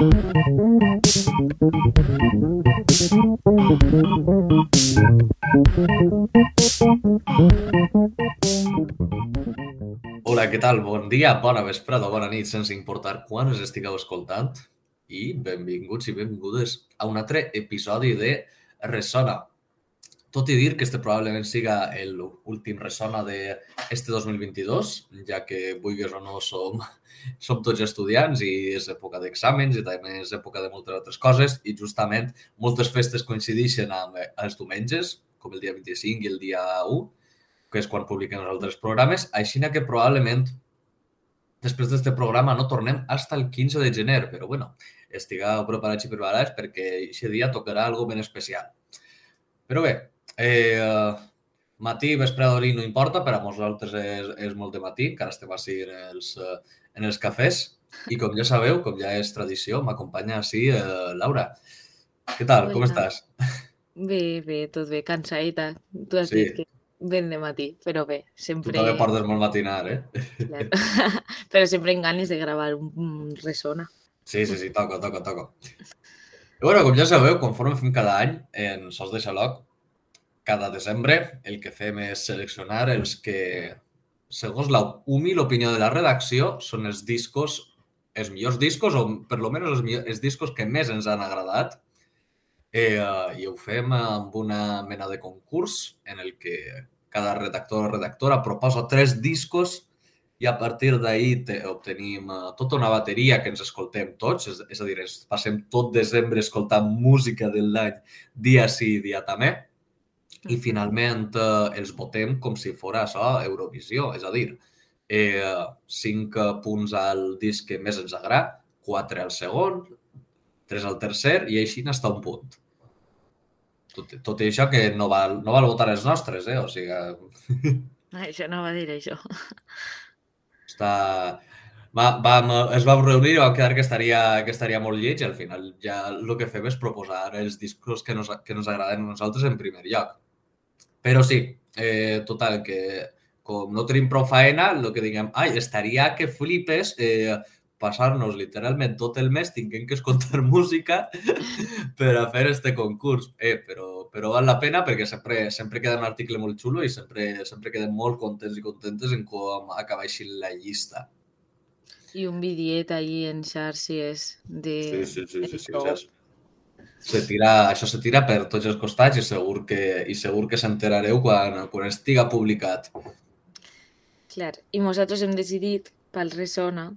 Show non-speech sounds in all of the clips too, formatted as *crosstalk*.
Hola, què tal? Bon dia, bona vesprada, bona nit, sense importar quan us estigueu escoltant. I benvinguts i benvingudes a un altre episodi de Ressona. Tot i dir que este probablement siga l'últim Ressona d'este 2022, ja que, vulguis o no, som, som tots estudiants i és època d'exàmens i també és època de moltes altres coses i justament moltes festes coincideixen amb els diumenges, com el dia 25 i el dia 1, que és quan publiquen els altres programes, així que probablement després d'aquest programa no tornem fins el 15 de gener, però bueno, estigueu preparats i preparats perquè aquest dia tocarà algo ben especial. Però bé, eh, matí, vesprada no importa, per a nosaltres és, és molt de matí, encara estem així els, en els cafès, i com ja sabeu, com ja és tradició, m'acompanya així eh, Laura. Què tal? Hola. Com estàs? Bé, bé, tot bé, cansadita. Tu has sí. dit que ben de matí, però bé, sempre... Tu també portes molt matinar, eh? Claro. *laughs* però sempre en ganes de gravar un ressona. Sí, sí, sí, toca, toca, toca. I bueno, com ja sabeu, conforme fem cada any en Sos de Xaloc, cada desembre el que fem és seleccionar els que, segons la humil opinió de la redacció, són els discos, els millors discos, o per lo menys els, millors, els discos que més ens han agradat, Eh, I ho fem amb una mena de concurs en el que cada redactor o redactora proposa tres discos i a partir d'ahir obtenim uh, tota una bateria que ens escoltem tots, és, és a dir, ens passem tot desembre escoltant música de l'any dia sí, dia també, i finalment uh, els votem com si fos això Eurovisió, és a dir, eh, cinc punts al disc que més ens agrada, quatre al segon, tres al tercer i així n'està un punt. Tot, tot i això que no val, no val votar els nostres, eh? O sigui... *laughs* Això no va dir això. Està... Va, vam, es vam reunir i vam quedar que estaria, que estaria molt lleig i al final ja el que fem és proposar els discos que nos, que nos agraden a nosaltres en primer lloc. Però sí, eh, total, que com no tenim prou faena, el que diguem, ai, estaria que flipes eh, passar-nos literalment tot el mes tinguem que escoltar *laughs* música per a fer este concurs. Eh, però, però val la pena perquè sempre, sempre queda un article molt xulo i sempre, sempre quedem molt contents i contentes en com acaba així la llista. I un bidiet ahí en xarxes de... Sí, sí, sí, sí, sí, sí. Se tira, això se tira per tots els costats i segur que, i segur que s'enterareu quan, quan estiga publicat. Clar, i nosaltres hem decidit pel Resona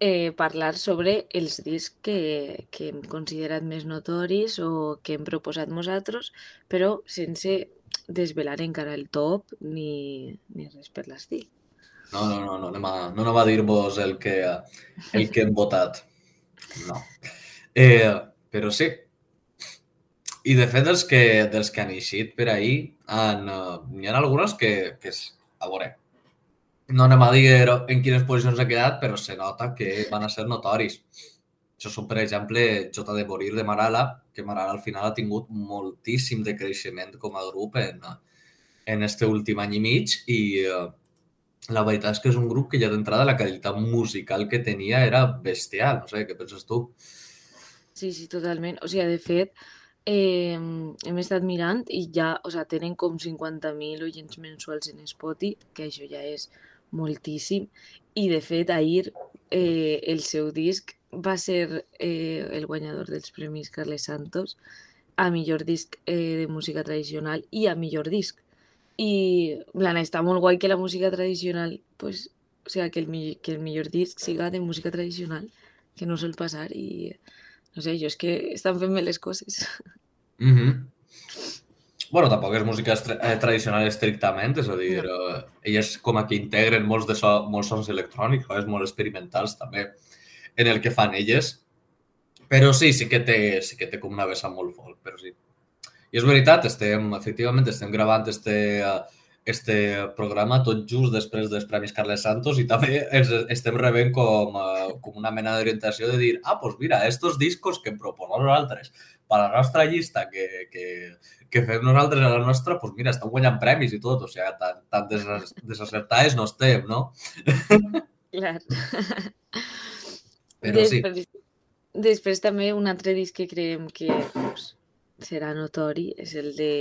eh, parlar sobre els discs que, que hem considerat més notoris o que hem proposat nosaltres, però sense desvelar encara el top ni, ni res per l'estil. No, no, no, no anem a, no anem a dir-vos el, que, el que hem votat. No. Eh, però sí. I de fet, dels que, dels que han eixit per ahir, han, uh, hi ha algunes que, que és, a veure, no anem a dir en quines posicions ha quedat, però se nota que van a ser notoris. Això són, per exemple, Jota de Morir de Marala, que Marala al final ha tingut moltíssim de creixement com a grup en, en este últim any i mig i uh, la veritat és que és un grup que ja d'entrada la qualitat musical que tenia era bestial. No sé, què penses tu? Sí, sí, totalment. O sigui, de fet, eh, hem estat mirant i ja, o sigui, tenen com 50.000 oients mensuals en Spotify, que això ja és moltíssim i de fet ahir eh, el seu disc va ser eh, el guanyador dels Premis Carles Santos a millor disc eh, de música tradicional i a millor disc. I plan, està molt guai que la música tradicional, pues, o sigui, que el, que el millor disc siga de música tradicional, que no sol passar i no sé, jo és que estan fent bé les coses. *laughs* Mm -hmm bueno, tampoc és música eh, tradicional estrictament, és a dir, no. eh, elles com a que integren molts, de so, molts sons electrònics, és molt experimentals també en el que fan elles, però sí, sí que té, sí que té com una vessant molt folk, però sí. I és veritat, estem, efectivament, estem gravant este, este programa tot just després dels Premis Carles Santos i també ens estem rebent com, eh, com una mena d'orientació de dir, ah, doncs mira, estos discos que proponem nosaltres per la nostra llista que, que, que fem nosaltres a la nostra, doncs mira, estan guanyant premis i tot, o sigui, tan, tan des, desacertades no estem, no? Clar. Però sí. Després també un altre disc que creiem que pues, serà notori és el de,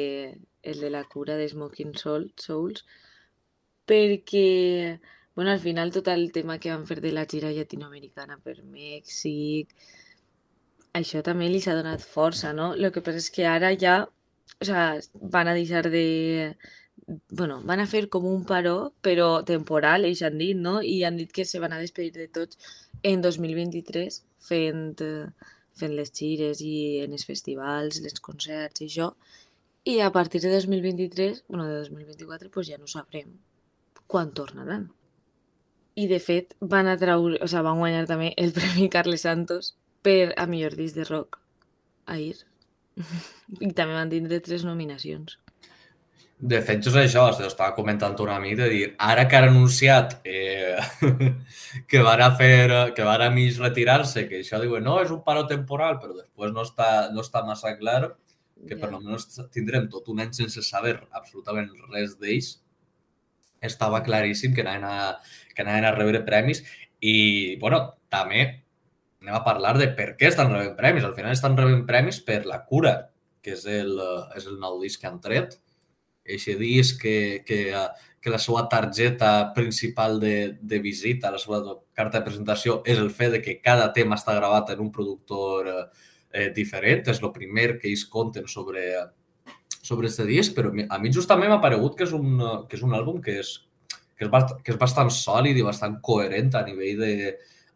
el de la cura de Smoking Soul, Souls, perquè bueno, al final tot el tema que van fer de la gira llatinoamericana per Mèxic, això també li s'ha donat força, no? El que passa és que ara ja o sea, van a deixar de... Bueno, van a fer com un paró, però temporal, ells han dit, no? I han dit que se van a despedir de tots en 2023 fent, fent les gires i en els festivals, els concerts i això. I a partir de 2023, bueno, de 2024, pues ja no sabrem quan tornaran. I de fet van a traure, o sea, van guanyar també el Premi Carles Santos per a millor disc de rock ahir. *laughs* I també van tindre tres nominacions. De fet, jo això, estava comentant una mica, de dir, ara que han anunciat eh, *laughs* que van a fer, que van a mig retirar-se, que això diuen, no, és un paro temporal, però després no està, no està massa clar, que yeah. per almenys tindrem tot un any sense saber absolutament res d'ells, estava claríssim que anaven a, que anaven a rebre premis i, bueno, també anem a parlar de per què estan rebent premis. Al final estan rebent premis per La cura, que és el, és el nou disc que han tret. Eixe disc que, que, que la seva targeta principal de, de visita, la seva carta de presentació, és el fet de que cada tema està gravat en un productor eh, diferent. És el primer que ells conten sobre, sobre este disc, però a mi justament m'ha paregut que és un, que és un àlbum que és, que és, bast, que és bastant sòlid i bastant coherent a nivell de,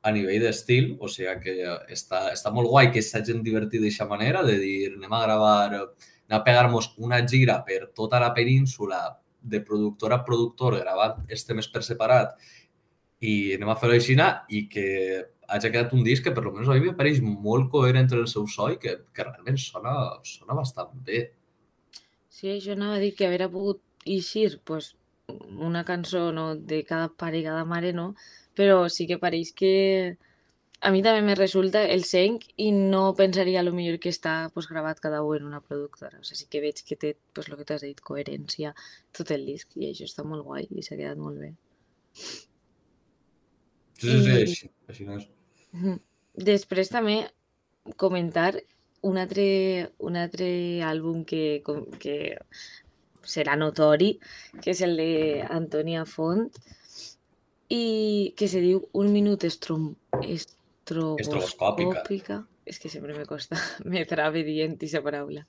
a nivell d'estil, o sigui que està, està molt guai que s'hagin divertit d'aquesta manera, de dir anem a gravar, anem a pegar-nos una gira per tota la península de productor a productor gravant els temes per separat i anem a fer-ho així i que hagi quedat un disc que per almenys a mi m'apareix molt coherent entre el seu so i que, que realment sona, sona bastant bé. Sí, això anava a dir que haver pogut eixir pues, una cançó no, de cada pare i cada mare, no? Però sí que pareix que a mi també me resulta el seny i no pensaria lo millor que està pues, gravat cada un en una productora. O sigui, sí que veig que té, pues, el que t'has dit, coherència tot el disc i això està molt guai i s'ha quedat molt bé. Sí, sí, sí, així, així no és. Després també comentar un altre, un altre àlbum que, que serà notori, que és el d'Antònia Font, i que se diu un minut estrom... estroboscòpica. És que sempre me costa, *laughs* me trave dient aquesta paraula.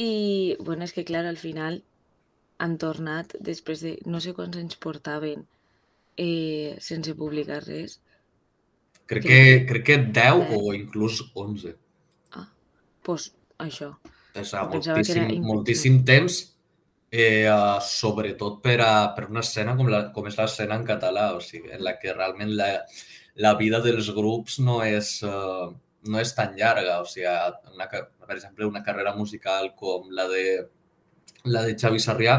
I, bueno, és que, clar, al final han tornat, després de no sé quants anys portaven eh, sense publicar res. Crec que, crec que 10 eh? o inclús 11. Ah, doncs pues, això. És moltíssim, moltíssim temps eh, uh, sobretot per, a, per una escena com, la, com és l'escena en català, o sigui, en la que realment la, la vida dels grups no és, uh, no és tan llarga. O sigui, una, per exemple, una carrera musical com la de, la de Xavi Sarrià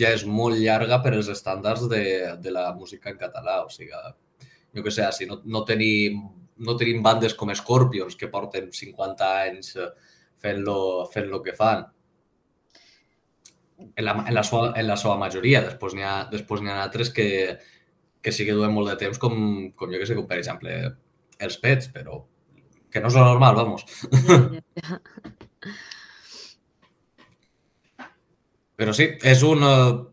ja és molt llarga per als estàndards de, de la música en català. O sigui, jo què sé, si no, no, tenim, no tenim bandes com Scorpions que porten 50 anys fent-lo fent lo que fan en la, en la, seva, en la seva majoria. Després n'hi ha, després ha altres que, que sí que duen molt de temps, com, com jo que sé, com per exemple els pets, però que no és normal, vamos. Ja, ja. Però sí, és un... Uh,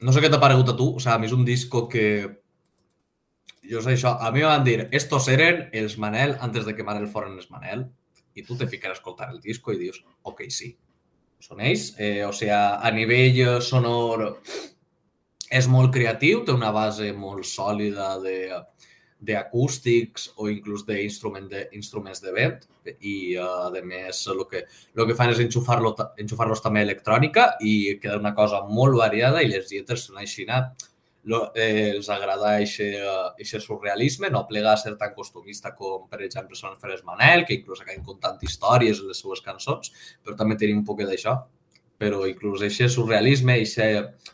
no sé què t'ha paregut a tu, o sigui, a mi és un disco que... Jo sé això, a mi van dir, estos eren els Manel antes de que Manel foren els Manel, i tu te fiques a escoltar el disco i dius, ok, sí, són. Eh, o sigui, a nivell sonor és molt creatiu, té una base molt sòlida de d'acústics o inclús d'instruments de, instruments de vent i uh, a més el que, el que fan és enxufar-los enxufar també electrònica i queda una cosa molt variada i les lletres són així lo, eh, els agrada aquest surrealisme, no plega a ser tan costumista com, per exemple, són Feres Manel, que inclús acaben contant històries en les seues cançons, però també tenim un poc d'això. Però inclús aquest surrealisme, aquest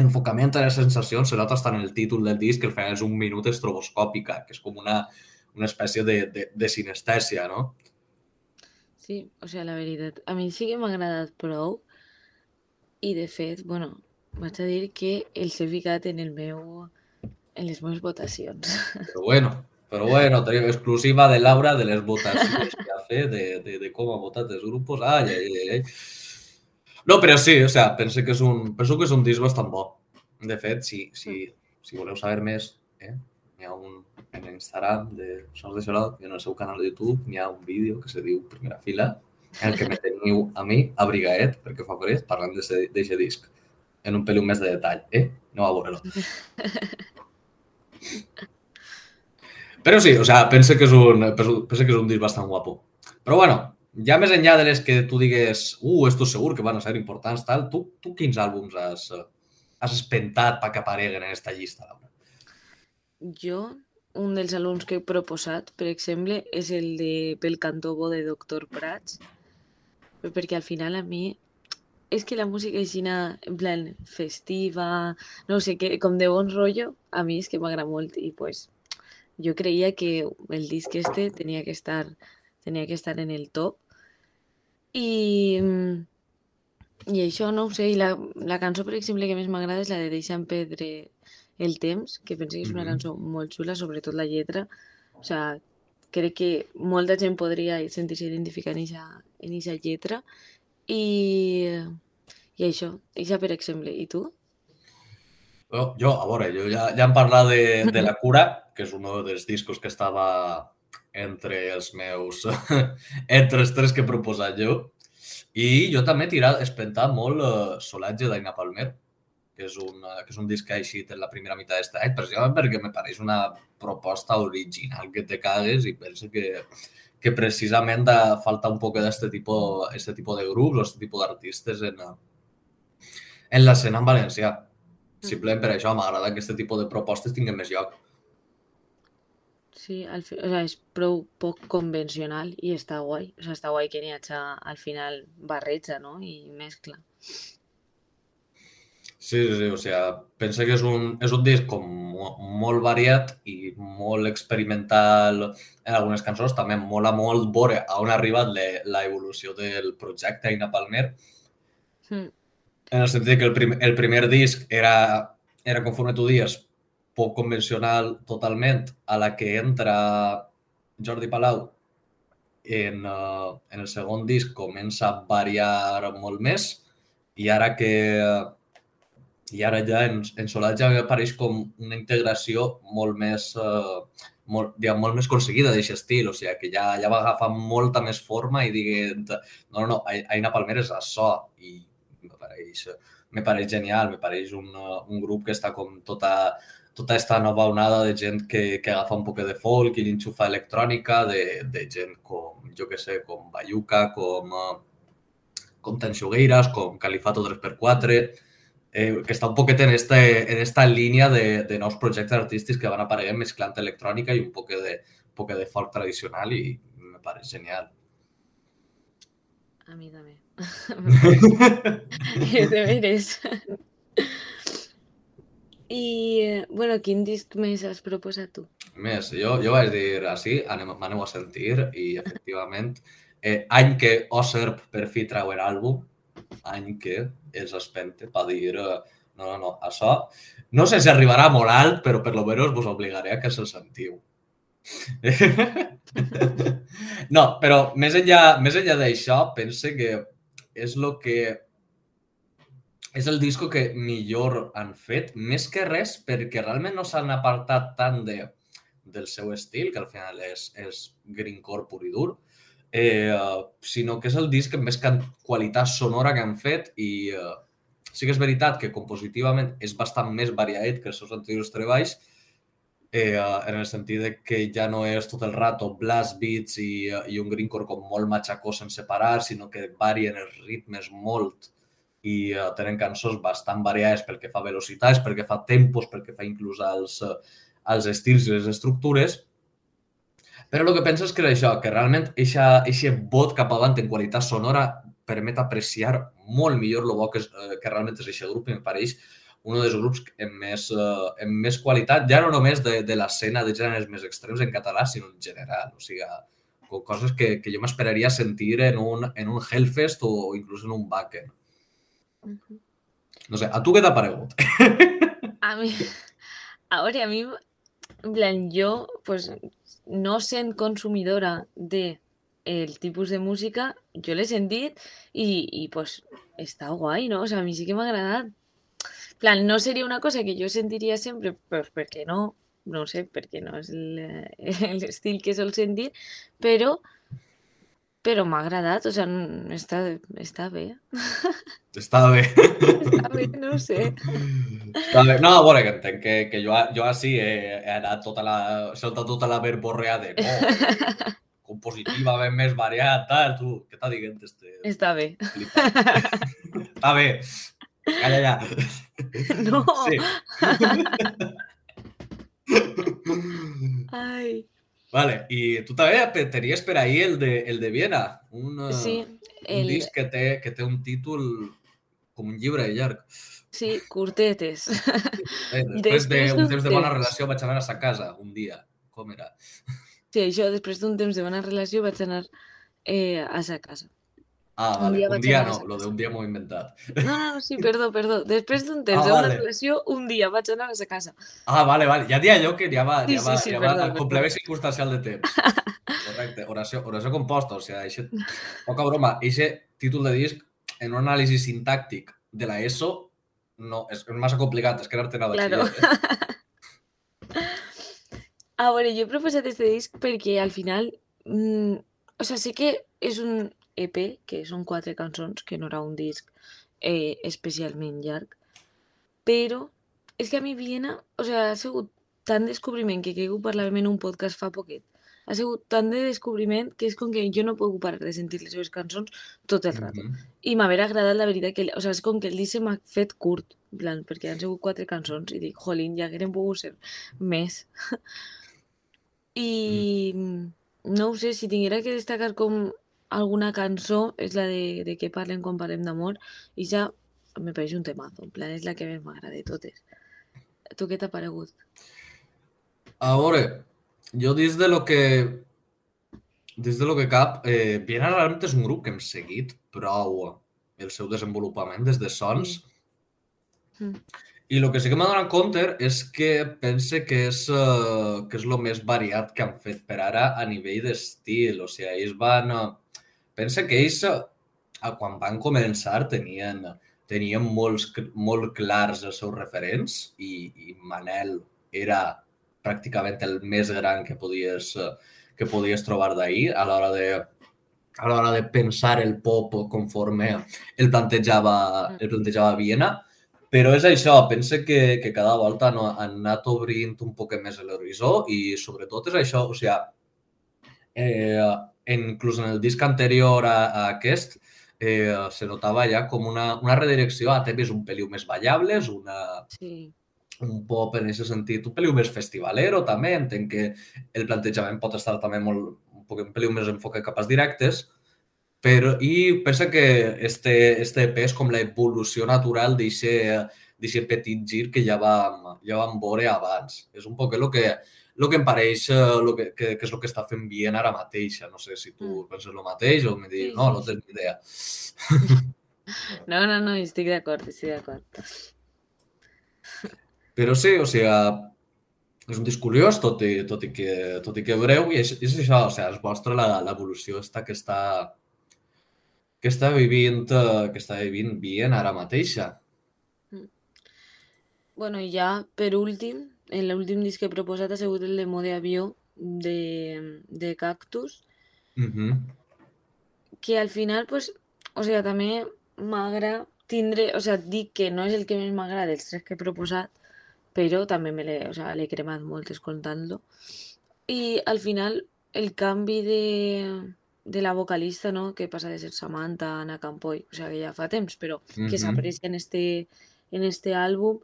enfocament a les sensacions se nota en el títol del disc, que al final és un minut estroboscòpica, que és com una, una espècie de, de, de sinestèsia, no? Sí, o sigui, la veritat, a mi sí que m'ha agradat prou i, de fet, bueno, vaig a dir que els he ficat en el meu en les meves votacions. Però bueno, Però bueno, tenim exclusiva de Laura de les votacions que ha fet, de, de, de com ha votat els grups. Ai, ai, ai. No, però sí, o sea, penso que és un, penso que és un disc bastant bo. De fet, si, si, si voleu saber més, eh, hi ha un, en Instagram de Sons de Xarot i en el seu canal de YouTube hi ha un vídeo que se diu Primera Fila en el que me teniu a mi a Brigaet, perquè fa parlant d'aquest disc en un peliu més de detall, eh? No a veure-lo. *laughs* Però sí, o sea, pense que és un, pense que és un disc bastant guapo. Però bueno, ja més enllà de les que tu digues, uh, esto segur que van a ser importants, tal, tu, tu quins àlbums has, has espentat perquè apareguen en aquesta llista, Laura? Jo, un dels àlbums que he proposat, per exemple, és el de Pel cantó bo de Doctor Prats, perquè al final a mi és que la música aixina, en plan, festiva, no sé, que, com de bon rotllo, a mi és que m'agrada molt i pues jo creia que el disc este tenia que estar, tenia que estar en el top. I, i això, no ho sé, i la, la cançó, per exemple, que més m'agrada és la de Deixa'm perdre el temps, que penso que és una cançó molt xula, sobretot la lletra. O sea, crec que molta gent podria sentir-se identificar en aquesta lletra. I, i això, això per exemple. I tu? Jo, jo, a veure, jo ja, ja hem parlat de, de *laughs* La Cura, que és un dels discos que estava entre els meus... *laughs* entre els tres que he proposat jo. I jo també he tirat, espentat molt uh, Solatge d'Aina Palmer, que és, un, uh, que és un disc que ha eixit en la primera meitat d'aquest any, precisament perquè me pareix una proposta original que te cagues i penso que, que precisament de, falta un poc d'aquest tipus, este tipus de grups o aquest tipus d'artistes en, en l'escena en valencià. Simplement per això m'agrada que aquest tipus de propostes tinguin més lloc. Sí, al fi, o sea, és prou poc convencional i està guai. O sea, està guai que n'hi hagi al final barreja, no? I mescla. Sí, sí, sí, o sigui, pensa que és un, és un disc com molt variat i molt experimental en algunes cançons, també mola molt veure a on ha arribat l'evolució del projecte Aina Palmer. Mm en el sentit que el, prim, el primer disc era, era, conforme tu dies, poc convencional totalment, a la que entra Jordi Palau en, uh, en el segon disc comença a variar molt més. I ara que i ara ja en, en Solatge apareix com una integració molt més, uh, molt, diguem, molt més aconseguida d'aquest estil, o sigui, que ja, ja va agafar molta més forma i diguent, no, no, no, Aina Palmer és açò i pareix, me pareix genial, me pareix un, un grup que està com tota, tota aquesta nova onada de gent que, que agafa un poc de folk i l'inxufa electrònica, de, de gent com, jo que sé, com Bayuca, com, com Tenxugueiras, com Califato 3x4, eh, que està un poquet en esta, en esta línia de, de nous projectes artístics que van apareguent mesclant electrònica i un poc de, un poc de folk tradicional i me pareix genial. A mi també. *laughs* de veres. *laughs* I, bueno, quin disc més has proposat tu? Més, jo, jo vaig dir així, m'aneu a sentir i efectivament eh, any que Oserp per fi trau àlbum, any que els espente per dir no, no, no, això no sé si arribarà molt alt, però per lo menos vos obligaré a que se'l sentiu. *laughs* no, però més enllà, més enllà d'això, pense que és el que és el disco que millor han fet, més que res perquè realment no s'han apartat tant de, del seu estil, que al final és, és greencore pur i dur, eh, sinó que és el disc amb més qualitat sonora que han fet i eh, sí que és veritat que compositivament és bastant més variat que els seus anteriors treballs, eh, en el sentit de que ja no és tot el rato blast beats i, i un greencore com molt matxacó sense parar, sinó que varien els ritmes molt i uh, tenen cançons bastant variades pel que fa velocitats, pel que fa tempos, pel que fa inclús als, uh, als estils i les estructures. Però el que penso és que això, que realment aquest vot cap avant en qualitat sonora permet apreciar molt millor el bo que, és, uh, que realment és aquest grup i em pareix un dels grups amb més, uh, amb més qualitat, ja no només de, de l'escena de gèneres més extrems en català, sinó en general. O sigui, coses que, que jo m'esperaria sentir en un, en un Hellfest o inclús en un -huh. No sé, a tu què t'ha paregut? A mi, a veure, a mi, en plan, jo, pues, no sent consumidora de el tipus de música, jo l'he sentit i, i pues, està guai, no? O sea, a mi sí que m'ha agradat. plan, no seria una cosa que jo sentiria sempre, pues, perquè no, no sé, perquè no és l'estil *laughs* que sol sentir, però però m'ha agradat, o sigui, està, està bé. *laughs* Està bé. està bé, no sé. Està bé. No, veure, que entenc que, que jo, jo així he, he anat tota la, soltat tota la verborrea de no, *laughs* compositiva, ben més variat, tal, tu, què t'ha dient este? Està bé. està bé. Calla ja. No. Sí. *laughs* Ai. Vale, i tu també tenies per ahir el de, el de Viena, un, sí, el... un disc que té, que té un títol com un llibre llarg. Sí, curtetes. *laughs* Eh, després d'un de, temps de bona relació vaig anar a sa casa un dia. Com era? Sí, això, després d'un temps de bona relació vaig anar eh, a sa casa. Ah, vale. Un dia, un dia no, lo d'un dia m'ho he inventat. No, no, no, sí, perdó, perdó. *laughs* Després d'un temps ah, d'una vale. relació, un dia vaig anar a sa casa. Ah, vale, vale. Ja dia allò que ja va, sí, ja va, sí, sí, ja perdó, va el complement circunstancial de temps. *laughs* Correcte. Oració, oració composta, o sigui, eixe, *laughs* poca broma, eixe títol de disc en un anàlisi sintàctic de la ESO no, és massa complicat, és quedar-te a claro. eh? A veure, jo he proposat este disc perquè al final, mmm, o sea, sé que és un EP, que són quatre cançons, que no era un disc eh, especialment llarg, però és que a mi Viena, o sigui, ha sigut tant descobriment que crec que ho parlàvem en un podcast fa poquet, ha sigut tant de descobriment que és com que jo no puc parar de sentir les seves cançons tot el rato. Mm -hmm. I m'haver agradat la veritat que, o sigui, és com que el disc m'ha fet curt, plan, perquè han sigut quatre cançons i dic, jolín, ja hagueren pogut ser més. *laughs* I mm. no ho sé, si tinguera que destacar com alguna cançó és la de, de què parlen quan parlem d'amor i ja me pareix un temazo, en plan és la que més m'agrada de totes. Tu què t'ha paregut? A veure, jo dins de lo que des de lo que cap, eh, Viena realment és un grup que hem seguit prou el seu desenvolupament des de sons mm. i el que sí que m'ha donat compte és que pense que és, uh, que és el més variat que han fet per ara a nivell d'estil. O sigui, ells van... Uh, Pensa que ells, eh, quan van començar, tenien, tenien molts, molt clars els seus referents i, i Manel era pràcticament el més gran que podies, que podies trobar d'ahir a l'hora de, a l'hora de pensar el pop conforme el plantejava, el plantejava Viena. Però és això, pense que, que cada volta no, han anat obrint un poc més l'horitzó i sobretot és això, o sigui, eh, inclús en el disc anterior a, a aquest, eh, se notava ja com una, una redirecció a temes un peliu més ballables, una, sí. un pop en aquest sentit, un peliu més festivalero també, entenc que el plantejament pot estar també molt, un poc un peliu més enfocat cap als directes, però, i pensa que este, este EP és com l'evolució natural d'aquest petit gir que ja vam, ja vam veure abans. És un poc el que, el que em pareix el que, que, que és el que està fent bien ara mateixa. No sé si tu mm. penses el mateix o em dius, sí, no, no tens ni idea. *laughs* No, no, no, estic d'acord, estic d'acord. Però sí, o sigui, és un disc curiós, tot i, tot i, que, tot i que breu, i és, és això, o sigui, es mostra l'evolució esta que està, que està vivint, que està vivint bien ara mateixa. Mm. Bueno, i ja, per últim, l'últim disc que he proposat ha sigut el de Mode Avió de, de Cactus, uh -huh. que al final, pues, o sigui, també m'agrada tindre, o sigui, dic que no és el que més m'agrada dels tres que he proposat, però també me l'he o sigui, cremat molt escoltant-lo. I al final, el canvi de, de la vocalista, no? que passa de ser Samantha a Anna Campoy, o sigui, que ja fa temps, però uh -huh. que s'aprecia en este, en este àlbum,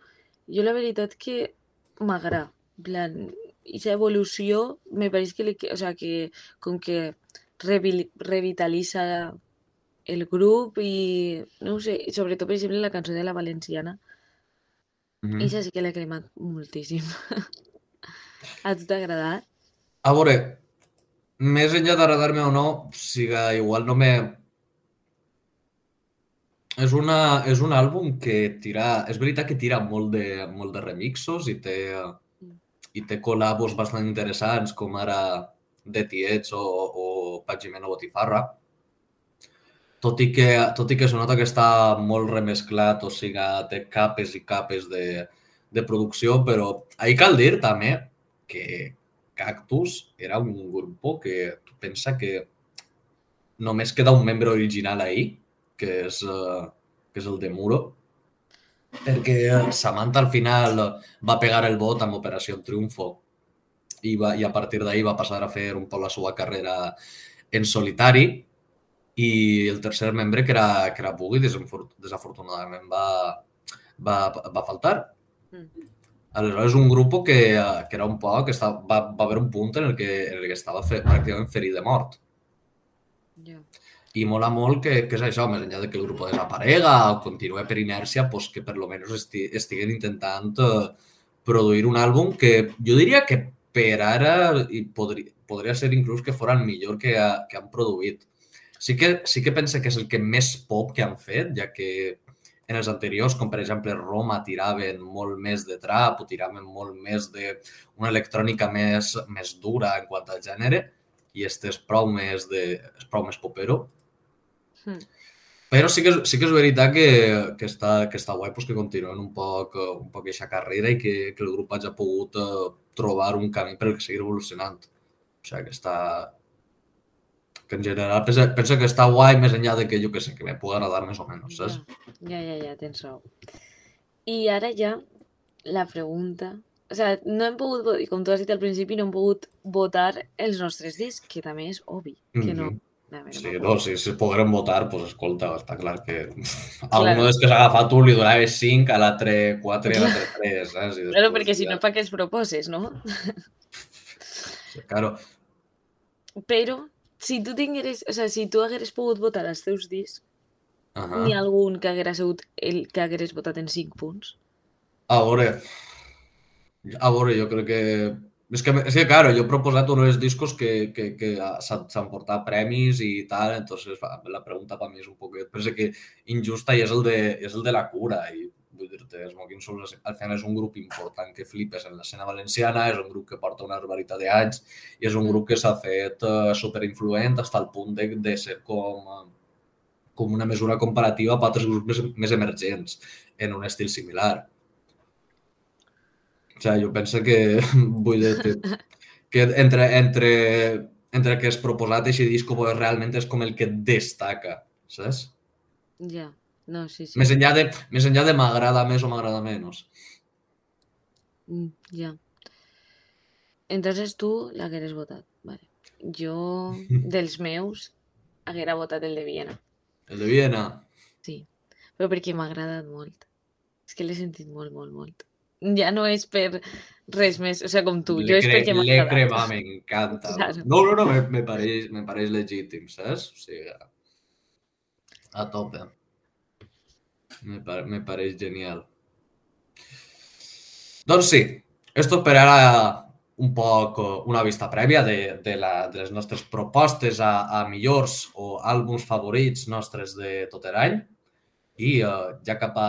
jo la veritat que m'agrada. plan, esa evolució me pareix que, li, o sea, que com que revitalitza el grup i no ho sé, sobretot per exemple la cançó de la Valenciana mm -hmm. Sí que l'he cremat moltíssim. *laughs* A tu t'ha agradat? A veure, més enllà d'agradar-me o no, siga igual no me... És, una, és un àlbum que tira... És veritat que tira molt de, molt de remixos i té, i té col·labos bastant interessants, com ara de Tiets o, o Pagimeno Botifarra. Tot i, que, tot i que es nota que està molt remesclat, o sigui, té capes i capes de, de producció, però ahir cal dir també que Cactus era un grup que pensa que només queda un membre original ahir, que és, uh, que és el de Muro, perquè Samantha al final va pegar el vot amb Operació Triunfo i, va, i a partir d'ahir va passar a fer un poc la seva carrera en solitari i el tercer membre, que era, que era Bugui, desafortunadament va, va, va faltar. Mm. Aleshores, un grup que, que era un poc, que estava, va, va haver un punt en el que, en el que estava fe, pràcticament ferit de mort. Yeah. I mola molt que, que és això, més enllà de que el grup desaparega o continue per inèrcia, pues que per lo menos esti, estiguen intentant uh, produir un àlbum que jo diria que per ara i podria, podria ser inclús que fora el millor que, ha, que han produït. Sí que, sí que pense que és el que més pop que han fet, ja que en els anteriors, com per exemple Roma, tiraven molt més de trap o tiraven molt més d'una electrònica més, més dura en quant al gènere i este és prou més, de, és prou més popero. Mm. Però sí que, sí que és veritat que, que, està, que està guai pues, que continuen un poc, un poc aquesta carrera i que, que el grup hagi pogut uh, trobar un camí per seguir evolucionant. O sigui, que està, que en general penso, penso que està guai més enllà de que jo que sé, que me pugui agradar més o menys, saps? Ja, ja, ja, tens raó. I ara ja la pregunta... O sigui, no hem pogut, com tu has dit al principi, no hem pogut votar els nostres discs, que també és obvi, que no. Mm -hmm. Sí, no, si, si poguérem votar, doncs pues, escolta, està clar que *laughs* a claro. uno dels que s'ha agafat tu li donaves 5, a l'altre 4 i a l'altre *laughs* 3, saps? I claro, perquè si no, pa què es proposes, no? Sí, *laughs* claro. Però, si tu tingueres, o sea, si tu hagueres pogut votar els teus discs, uh -huh. n'hi ha algun que haguera sigut el que hagueres votat en 5 punts? A veure, a veure, jo crec que és que, és que claro, jo he proposat uns discos que, que, que s'han portat premis i tal, entonces la pregunta per mi és un poquet, però és que injusta i és el de, és el de la cura i vull dir-te, Smoking Souls al final és un grup important que flipes en l'escena valenciana, és un grup que porta una barbaritat d'anys i és un grup que s'ha fet uh, superinfluent fins al punt de, de ser com, com una mesura comparativa per altres grups més, més emergents en un estil similar. O sigui, jo penso que, *laughs* vull dir, que entre, entre, entre que és proposat aquest disc pues, realment és com el que destaca, saps? Ja, no, sí, sí. Més enllà de, més enllà de m'agrada més o m'agrada menys. Mm, ja. Entonces tu l'hagueres votat. Vale. Jo, *laughs* dels meus, haguera votat el de Viena. El de Viena? Sí, però perquè m'ha agradat molt. És que l'he sentit molt, molt, molt ja no és per res més, o sigui, com tu, jo és perquè m'ha agradat. crema, m'encanta. Claro. No, no, no, me, me, pareix, me pareix legítim, saps? O sigui, a tope. Me, pare, me pareix genial. Doncs sí, esto per ara un poc una vista prèvia de, de, la, de les nostres propostes a, a millors o àlbums favorits nostres de tot l'any i uh, ja cap a,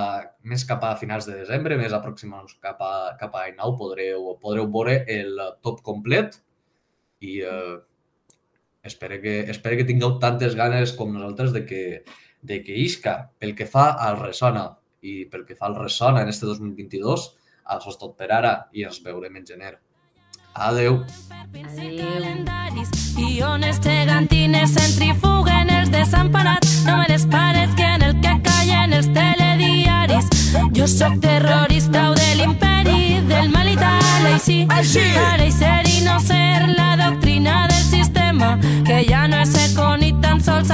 més cap a finals de desembre, més aproximant cap a, cap a nou, podreu, podreu veure el top complet i uh, espero, que, espero que tingueu tantes ganes com nosaltres de que, de que isca pel que fa al Resona i pel que fa al Resona en este 2022, això és tot per ara i ens veurem en gener. Adeu. Adeu gratis. Guiones de gantines centrifuguen els desemparats, no me les pares que en el que callen els telediaris. Jo sóc terrorista o de l'imperi, del mal i tal, així. Així! Pareixer i no ser la doctrina del sistema, que ja no és econ i tan sols